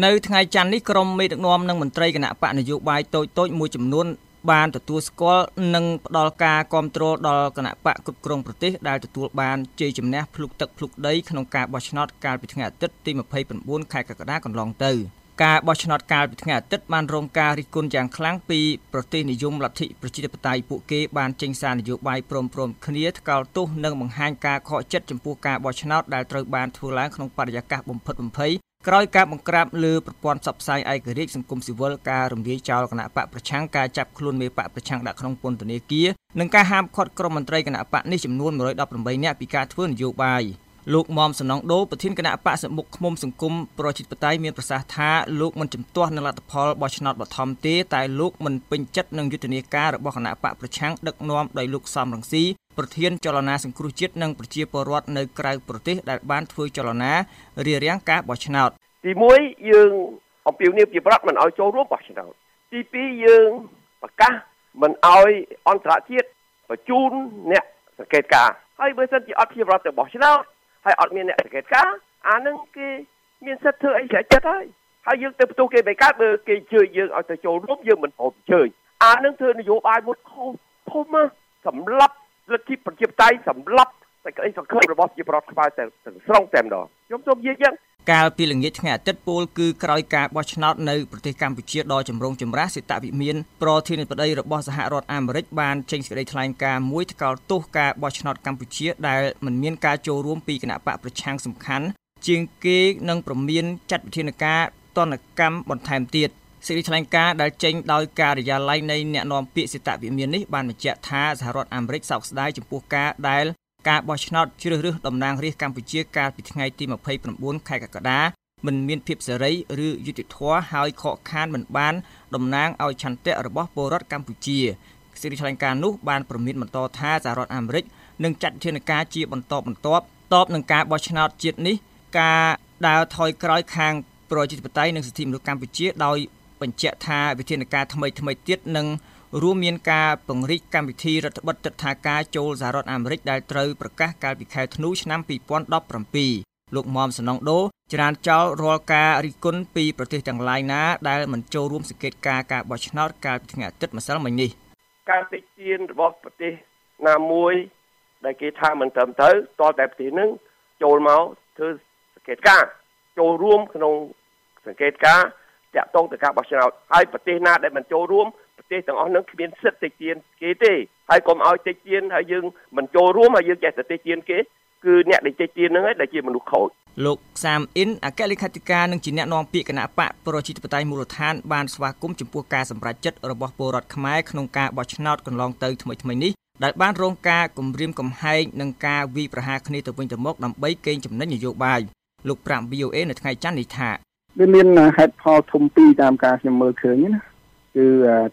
នៅថ្ងៃច័ន្ទនេះក្រុមមេដឹកនាំនិងមន្ត្រីគណៈបកនយោបាយតូចតូចមួយចំនួនបានទទួលស្គាល់និងផ្ដល់ការគ្រប់គ្រងដល់គណៈបកគ្រប់គ្រងប្រទេសដែលទទួលបានជ័យជំនះភ្លុកទឹកភ្លុកដីក្នុងការបោះឆ្នោតកាលពីថ្ងៃអាទិត្យទី29ខែកក្កដាកន្លងទៅការបោះឆ្នោតកាលពីថ្ងៃអាទិត្យបានរងការរិះគន់យ៉ាងខ្លាំងពីប្រទេសនិយមលទ្ធិប្រជាធិបតេយ្យពួកគេបានចេញសារនយោបាយព្រមព្រំគ្នាថ្កោលទោសនិងបង្ហាញការខកចិត្តចំពោះការបោះឆ្នោតដែលត្រូវបានធ្វើឡើងក្នុងបរិយាកាសបំផិតបំភ័យ ក្រោយការបង្ក្រាបលើប្រព័ន្ធផ្សព្វផ្សាយឯករាជ្យសង្គមស៊ីវិលការរំលាយចោលគណៈបកប្រឆាំងការចាប់ខ្លួនមេបកប្រឆាំងដាក់ក្នុងពន្ធនាគារនិងការហាមឃាត់ក្រុមមន្ត្រីគណៈបកនេះចំនួន118នាក់ពីការធ្វើនយោបាយលោកមុំសំណងដូប្រធានគណៈបកសមុខឃុំសង្គមប្រជាធិបតេយ្យមានប្រសាសន៍ថាលោកមិនជំទាស់នឹងលទ្ធផលបោះឆ្នោតបឋមទេតែលោកមិនពេញចិត្តនឹងយុទ្ធនាការរបស់គណៈបកប្រឆាំងដឹកនាំដោយលោកសំរងស៊ី ប្រធានចលនាសង្គ្រោះជាតិនិងប្រជាពលរដ្ឋនៅក្រៅប្រទេសដែលបានធ្វើចលនារារាំងការបោះឆ្នោតទី1យើងអំពាវនាវជាប្រដ្ឋមិនឲ្យចូលរួមបោះឆ្នោតទី2យើងប្រកាសមិនឲ្យអន្តរជាតិបញ្ជូនអ្នកសង្កេតការហើយបើសិនជាអត់ជាប្រដ្ឋទៅបោះឆ្នោតហើយអត់មានអ្នកសង្កេតការអានឹងគេមានសិទ្ធិធ្វើអីស្រេចចិត្តហើយហើយយើងទៅផ្ទុះគេមិនកើតបើគេជឿយើងឲ្យទៅចូលរួមយើងមិនព្រមជឿអានឹងធ្វើនយោបាយមួយខុសធំសម្រាប់ លទ្ធិប្រជាធិបតេយ្យសម្រាប់តែក្តីសង្ឃឹមរបស់ប្រជាប្រដ្ឋខ្មែរទាំងស្រុងតែម្ដងខ្ញុំសូមនិយាយយ៉ាងកាលពីល្ងាចថ្ងៃអាទិត្យពលគឺក្រោយការបោះឆ្នោតនៅប្រទេសកម្ពុជាដ៏ចម្រូងចម្រាសសេតវិមានប្រធានាធិបតីរបស់សហរដ្ឋអាមេរិកបានចេញសេចក្តីថ្លែងការណ៍មួយថ្កោលទោសការបោះឆ្នោតកម្ពុជាដែលមិនមានការចូលរួមពីគណៈបកប្រឆាំងសំខាន់ជាងគេនឹងប្រមានចាត់វិធានការទណ្ឌកម្មបន្ថែមទៀត សេចក្តីថ្លែងការណ៍ដែលចេញដោយការិយាល័យនៃអ្នកនាំពាក្យសេតវិមាននេះបានបញ្ជាក់ថាសហរដ្ឋអាមេរិកសោកស្ដាយចំពោះការដែលការបោះឆ្នោតជ្រើសរើសតំណាងរាស្ត្រកម្ពុជាកាលពីថ្ងៃទី29ខែកក្កដាមិនមានភាពសេរីឬយុត្តិធម៌ហើយខកខានមិនបានតំណាងឲ្យឆន្ទៈរបស់ពលរដ្ឋកម្ពុជាសេរីថ្លែងការណ៍នោះបានប្រមានបន្តថាសហរដ្ឋអាមេរិកនឹងចាត់វិធានការជាបន្តបន្ទាប់តបនឹងការបោះឆ្នោតជាតិនេះការដើរថយក្រោយខាងប្រជាធិបតេយ្យនិងសិទ្ធិមនុស្សកម្ពុជាដោយ បញ្ជាក់ថាវិធានការថ្មីថ្មីទៀតនឹងរួមមានការពង្រីកកម្មវិធីរដ្ឋបិទទឹកថាការចូលសហរដ្ឋអាមេរិកដែលត្រូវប្រកាសកាលពីខែធ្នូឆ្នាំ2017លោកមុំសំណងដូច្រានចោលរាល់ការរិះគន់ពីប្រទេសទាំងឡាយណាដែលមិនចូលរួមសង្កេតការការបោះឆ្នោតកាលពីថ្ងៃអាទិត្យម្សិលមិញនេះការតិចទៀនរបស់ប្រទេសណាមួយដែលគេថាមិនត្រឹមត្រូវតតែប្រទេសនឹងចូលមកធ្វើសង្កេតការចូលរួមក្នុងសង្កេតការ តាក់ទងទៅការបោះឆ្នោតហើយប្រទេសណាដែលមិនចូលរួមប្រទេសទាំងអស់នឹងគ្មានសិទ្ធិតិចទៀនគេទេហើយកុំឲ្យតិចទៀនហើយយើងមិនចូលរួមហើយយើងចេះតែតិចទៀនគេគឺអ្នកដែលតិចទៀនហ្នឹងឯងដែលជាមនុស្សខូចលោកសាមអ៊ិនអគ្គលេខាធិការនិងជាអ្នកនាំពាក្យគណៈបកប្រជាធិបតេយ្យមូលដ្ឋានបានស្វាគមន៍ចំពោះការសម្រេចចិត្តរបស់ពលរដ្ឋខ្មែរក្នុងការបោះឆ្នោតកន្លងទៅថ្មីៗនេះដែលបានរងការគំរាមកំហែងនិងការវាយប្រហារគ្នាទៅវិញទៅមកដើម្បីកេងចំណេញនយោបាយលោកប្រាំ VOA នៅថ្ងៃច័ន្ទនេះថា វាមានហេតុផលធំពីរតាមការខ្ញុំមើលឃើញណាគឺ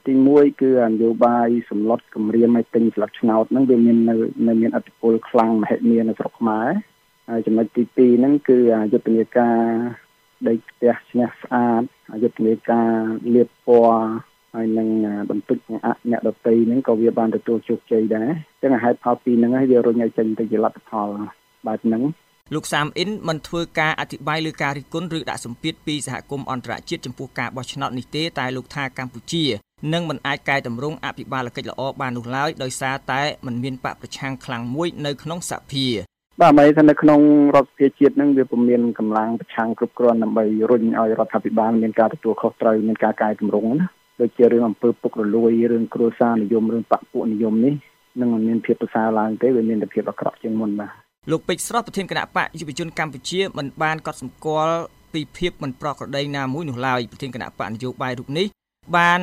ទី1គឺនយោបាយសម្លុតគម្រាមឲ្យទិញស្លឹកឆ្នោតហ្នឹងវាមាននៅនៅមានអតិពលខ្លាំងមហិមានៅស្រុកខ្មែរហើយចំណុចទី2ហ្នឹងគឺយុទ្ធនាការដីផ្ទះឈ្នះស្អាតយុទ្ធនាការលាបពណ៌ហើយនឹងបន្ទុកអអ្នកដតីហ្នឹងក៏វាបានទទួលជោគជ័យដែរអញ្ចឹងហេតុផលពីរហ្នឹងហើយវារុញឲ្យចេញទៅជាលទ្ធផលបែបហ្នឹង លោកសាមអ៊ិនមិនធ្វើការអធិប្បាយលើការរិះគន់ឬដាក់សម្ពាធពីសហគមន៍អន្តរជាតិចំពោះការបោះឆ្នោតនេះទេតែលោកថាកម្ពុជានឹងមិនអាចកែតម្រង់អភិបាលកិច្ចល្អបាននោះឡើយដោយសារតែมันមានបកប្រឆាំងខ្លាំងមួយនៅក្នុងសភាបាទមិនថានៅក្នុងរដ្ឋសភាជាតិនឹងវាពុំមានកម្លាំងប្រឆាំងគ្រប់គ្រាន់ដើម្បីរុញឲ្យរដ្ឋាភិបាលមានការទទួលខុសត្រូវមានការកែតម្រង់ណាដូចជារឿងអំពើពុករលួយរឿងគ្រួសារនិយមរឿងបពពួកនិយមនេះនឹងមិនមានភាពប្រសើរឡើងទេវាមានតែភាពអាក្រក់ជាងមុនបាទ លោកពេជ្រស្រស់ប្រធានគណៈបកយុវជនកម្ពុជាមិនបានកត់សម្គាល់ពីភាពមិនប្រក្រតីណាមួយនោះឡើយប្រធានគណៈបកនយោបាយរូបនេះបាន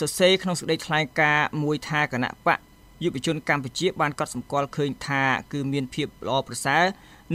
សរសេរក្នុងសេចក្តីថ្លែងការណ៍មួយថាគណៈបកយុវជនកម្ពុជាបានកត់សម្គាល់ឃើញថាគឺមានភាពល្អប្រសើរ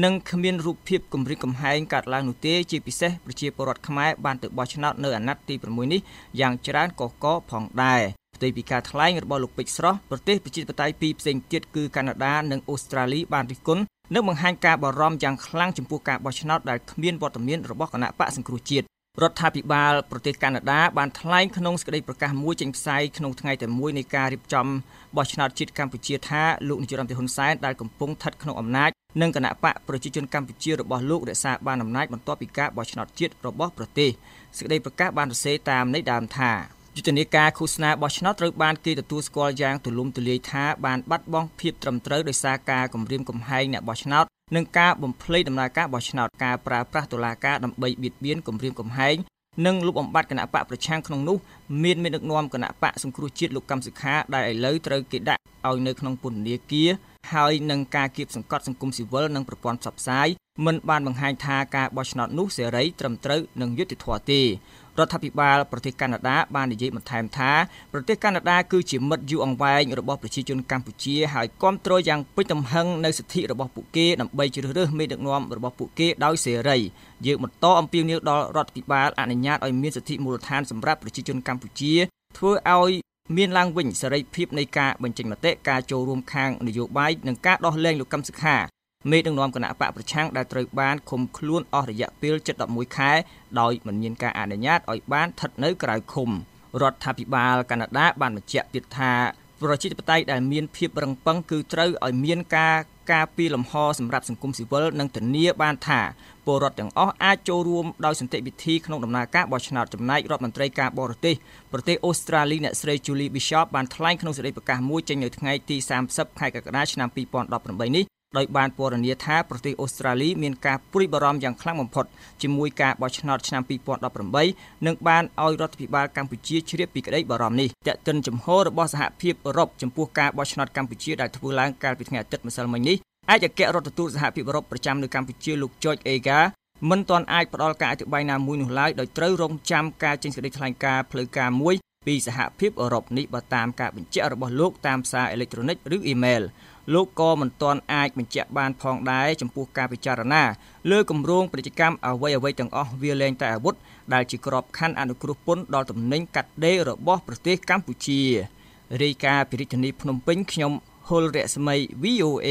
និងគ្មានរូបភាពគម្រិតកំហែងកើតឡើងនោះទេជាពិសេសប្រជាពលរដ្ឋខ្មែរបានទៅបោះឆ្នោតនៅអាណត្តិទី6នេះយ៉ាងច្រើនកកកផងដែរផ្ទុយពីការថ្លែងរបស់លោកពេជ្រស្រស់ប្រទេសប្រជាធិបតេយ្យពីរផ្សេងទៀតគឺកាណាដានិងអូស្ត្រាលីបានរិះគន់ និងបង្ហាញការបារម្ភយ៉ាងខ្លាំងចំពោះការបោះឆ្នោតដែលគ្មានវត្តមានរបស់គណៈបកសង្គ្រោះជាតិរដ្ឋាភិបាលប្រទេសកាណាដាបានថ្លែងក្នុងសេចក្តីប្រកាសមួយចេញផ្សាយក្នុងថ្ងៃតែមួយនៃការរៀបចំបោះឆ្នោតជាតិកម្ពុជាថាលោកនាយរដ្ឋមន្ត្រីហ៊ុនសែនដែលកំពុងស្ថិតក្នុងអំណាចនិងគណៈបកប្រជាជនកម្ពុជារបស់លោករក្សាបានអំណាចបន្ទាប់ពីការបោះឆ្នោតជាតិរបស់ប្រទេសសេចក្តីប្រកាសបានសរសេរតាមន័យដើមថា យុទ្ធនាការឃោសនាបោះឆ្នោតត្រូវបានគេទទួលស្គាល់យ៉ាងទូលំទូលាយថាបានបាត់បង់ភាពត្រឹមត្រូវដោយសារការគំរាមកំហែងអ្នកបោះឆ្នោតនិងការបំភ្លៃដំណើរការបោះឆ្នោតការប្រើប្រាស់តុលាការដើម្បីបៀតបៀនគំរាមកំហែងនិងលុបបំបាត់គណៈបកប្រឆាំងក្នុងនោះមានមេដឹកនាំគណៈបកសង្គ្រោះជាតិលោកកម្មសិក្ខាដែលឥឡូវត្រូវគេដាក់ឲ្យនៅក្នុងពន្ធនាគារហើយនឹងការគៀបសង្កត់សង្គមស៊ីវិលនិងប្រព័ន្ធផ្សព្វផ្សាយ មិនបានបង្ហាញថាការបោះឆ្នោតនោះសេរីត្រឹមត្រូវនិងយុត្តិធម៌ទេរដ្ឋាភិបាលប្រទេសកាណាដាបាននិយាយបន្ថែមថាប្រទេសកាណាដាគឺជាមិត្តយូរអង្វែងរបស់ប្រជាជនកម្ពុជាហើយគ្រប់គ្រងយ៉ាងពេញទំហឹងនៅសិទ្ធិរបស់ពួកគេដើម្បីជ្រើសរើសមេដឹកនាំរបស់ពួកគេដោយសេរីយើងបន្តអំពាវនាវដល់រដ្ឋាភិបាលអនុញ្ញាតឲ្យមានសិទ្ធិមូលដ្ឋានសម្រាប់ប្រជាជនកម្ពុជាធ្វើឲ្យមានឡើងវិញសេរីភាពនៃការបញ្ចេញមតិការចូលរួមខាងនយោបាយនិងការដោះលែងលោកកឹមសុខា មេដឹកនាំគណៈបកប្រឆាំងដែលត្រូវបានឃុំខ្លួនអស់រយៈពេល711ខែដោយមិនមានការអនុញ្ញាតឲ្យបានស្ថិតនៅក្រៅឃុំរដ្ឋាភិបាលកាណាដាបានបញ្ជាក់ទៀតថាប្រជាធិបតេយ្យដែលមានភាពរឹងប៉ឹងគឺត្រូវឲ្យមានការការពីលំហសម្រាប់សង្គមស៊ីវិលនិងធានាបានថាពលរដ្ឋទាំងអស់អាចចូលរួមដោយសន្តិវិធីក្នុងដំណើរការបោះឆ្នោតចំណែករដ្ឋមន្ត្រីការបរទេសប្រទេសអូស្ត្រាលីអ្នកស្រី Julie Bishop បានថ្លែងក្នុងសេចក្តីប្រកាសមួយចេញនៅថ្ងៃទី30ខែកក្កដាឆ្នាំ2018នេះ ដោយបានពណ៌នាថាប្រទេសអូស្ត្រាលីមានការព្រួយបារម្ភយ៉ាងខ្លាំងបំផុតជាមួយការបោះឆ្នោតឆ្នាំ2018និងបានឲ្យរដ្ឋាភិបាលកម្ពុជាជ្រាបពីក្តីបារម្ភនេះតេតិនចំហរបស់សហភាពអឺរ៉ុបចំពោះការបោះឆ្នោតកម្ពុជាដែលធ្វើឡើងកាលពីថ្ងៃអាទិត្យម្សិលមិញនេះឯកអគ្គរដ្ឋទូតសហភាពអឺរ៉ុបប្រចាំនៅកម្ពុជាលោក George Ega មិនទាន់អាចផ្ដល់ការអធិប្បាយណាមួយនោះឡើយដោយត្រូវរងចាំការចេញសេចក្តីថ្លែងការណ៍ផ្លូវការមួយពីសហភាពអឺរ៉ុបនេះបើតាមការបញ្ជាក់របស់លោកតាមសារអេឡិចត្រូនិកឬអ៊ីមែល លោកក៏មិនទាន់អាចបញ្ជាក់បានផងដែរចំពោះការពិចារណាលើគម្រោងពាណិជ្ជកម្មអ្វីអ្វីទាំងអស់វាលែងតែអាវុធដែលជាក្របខ័ណ្ឌអនុគ្រោះពន្ធដល់ទំនិញកាត់ដេររបស់ប្រទេសកម្ពុជារាយការណ៍ពីរាជធានីភ្នំពេញខ្ញុំហុលរស្មី VOA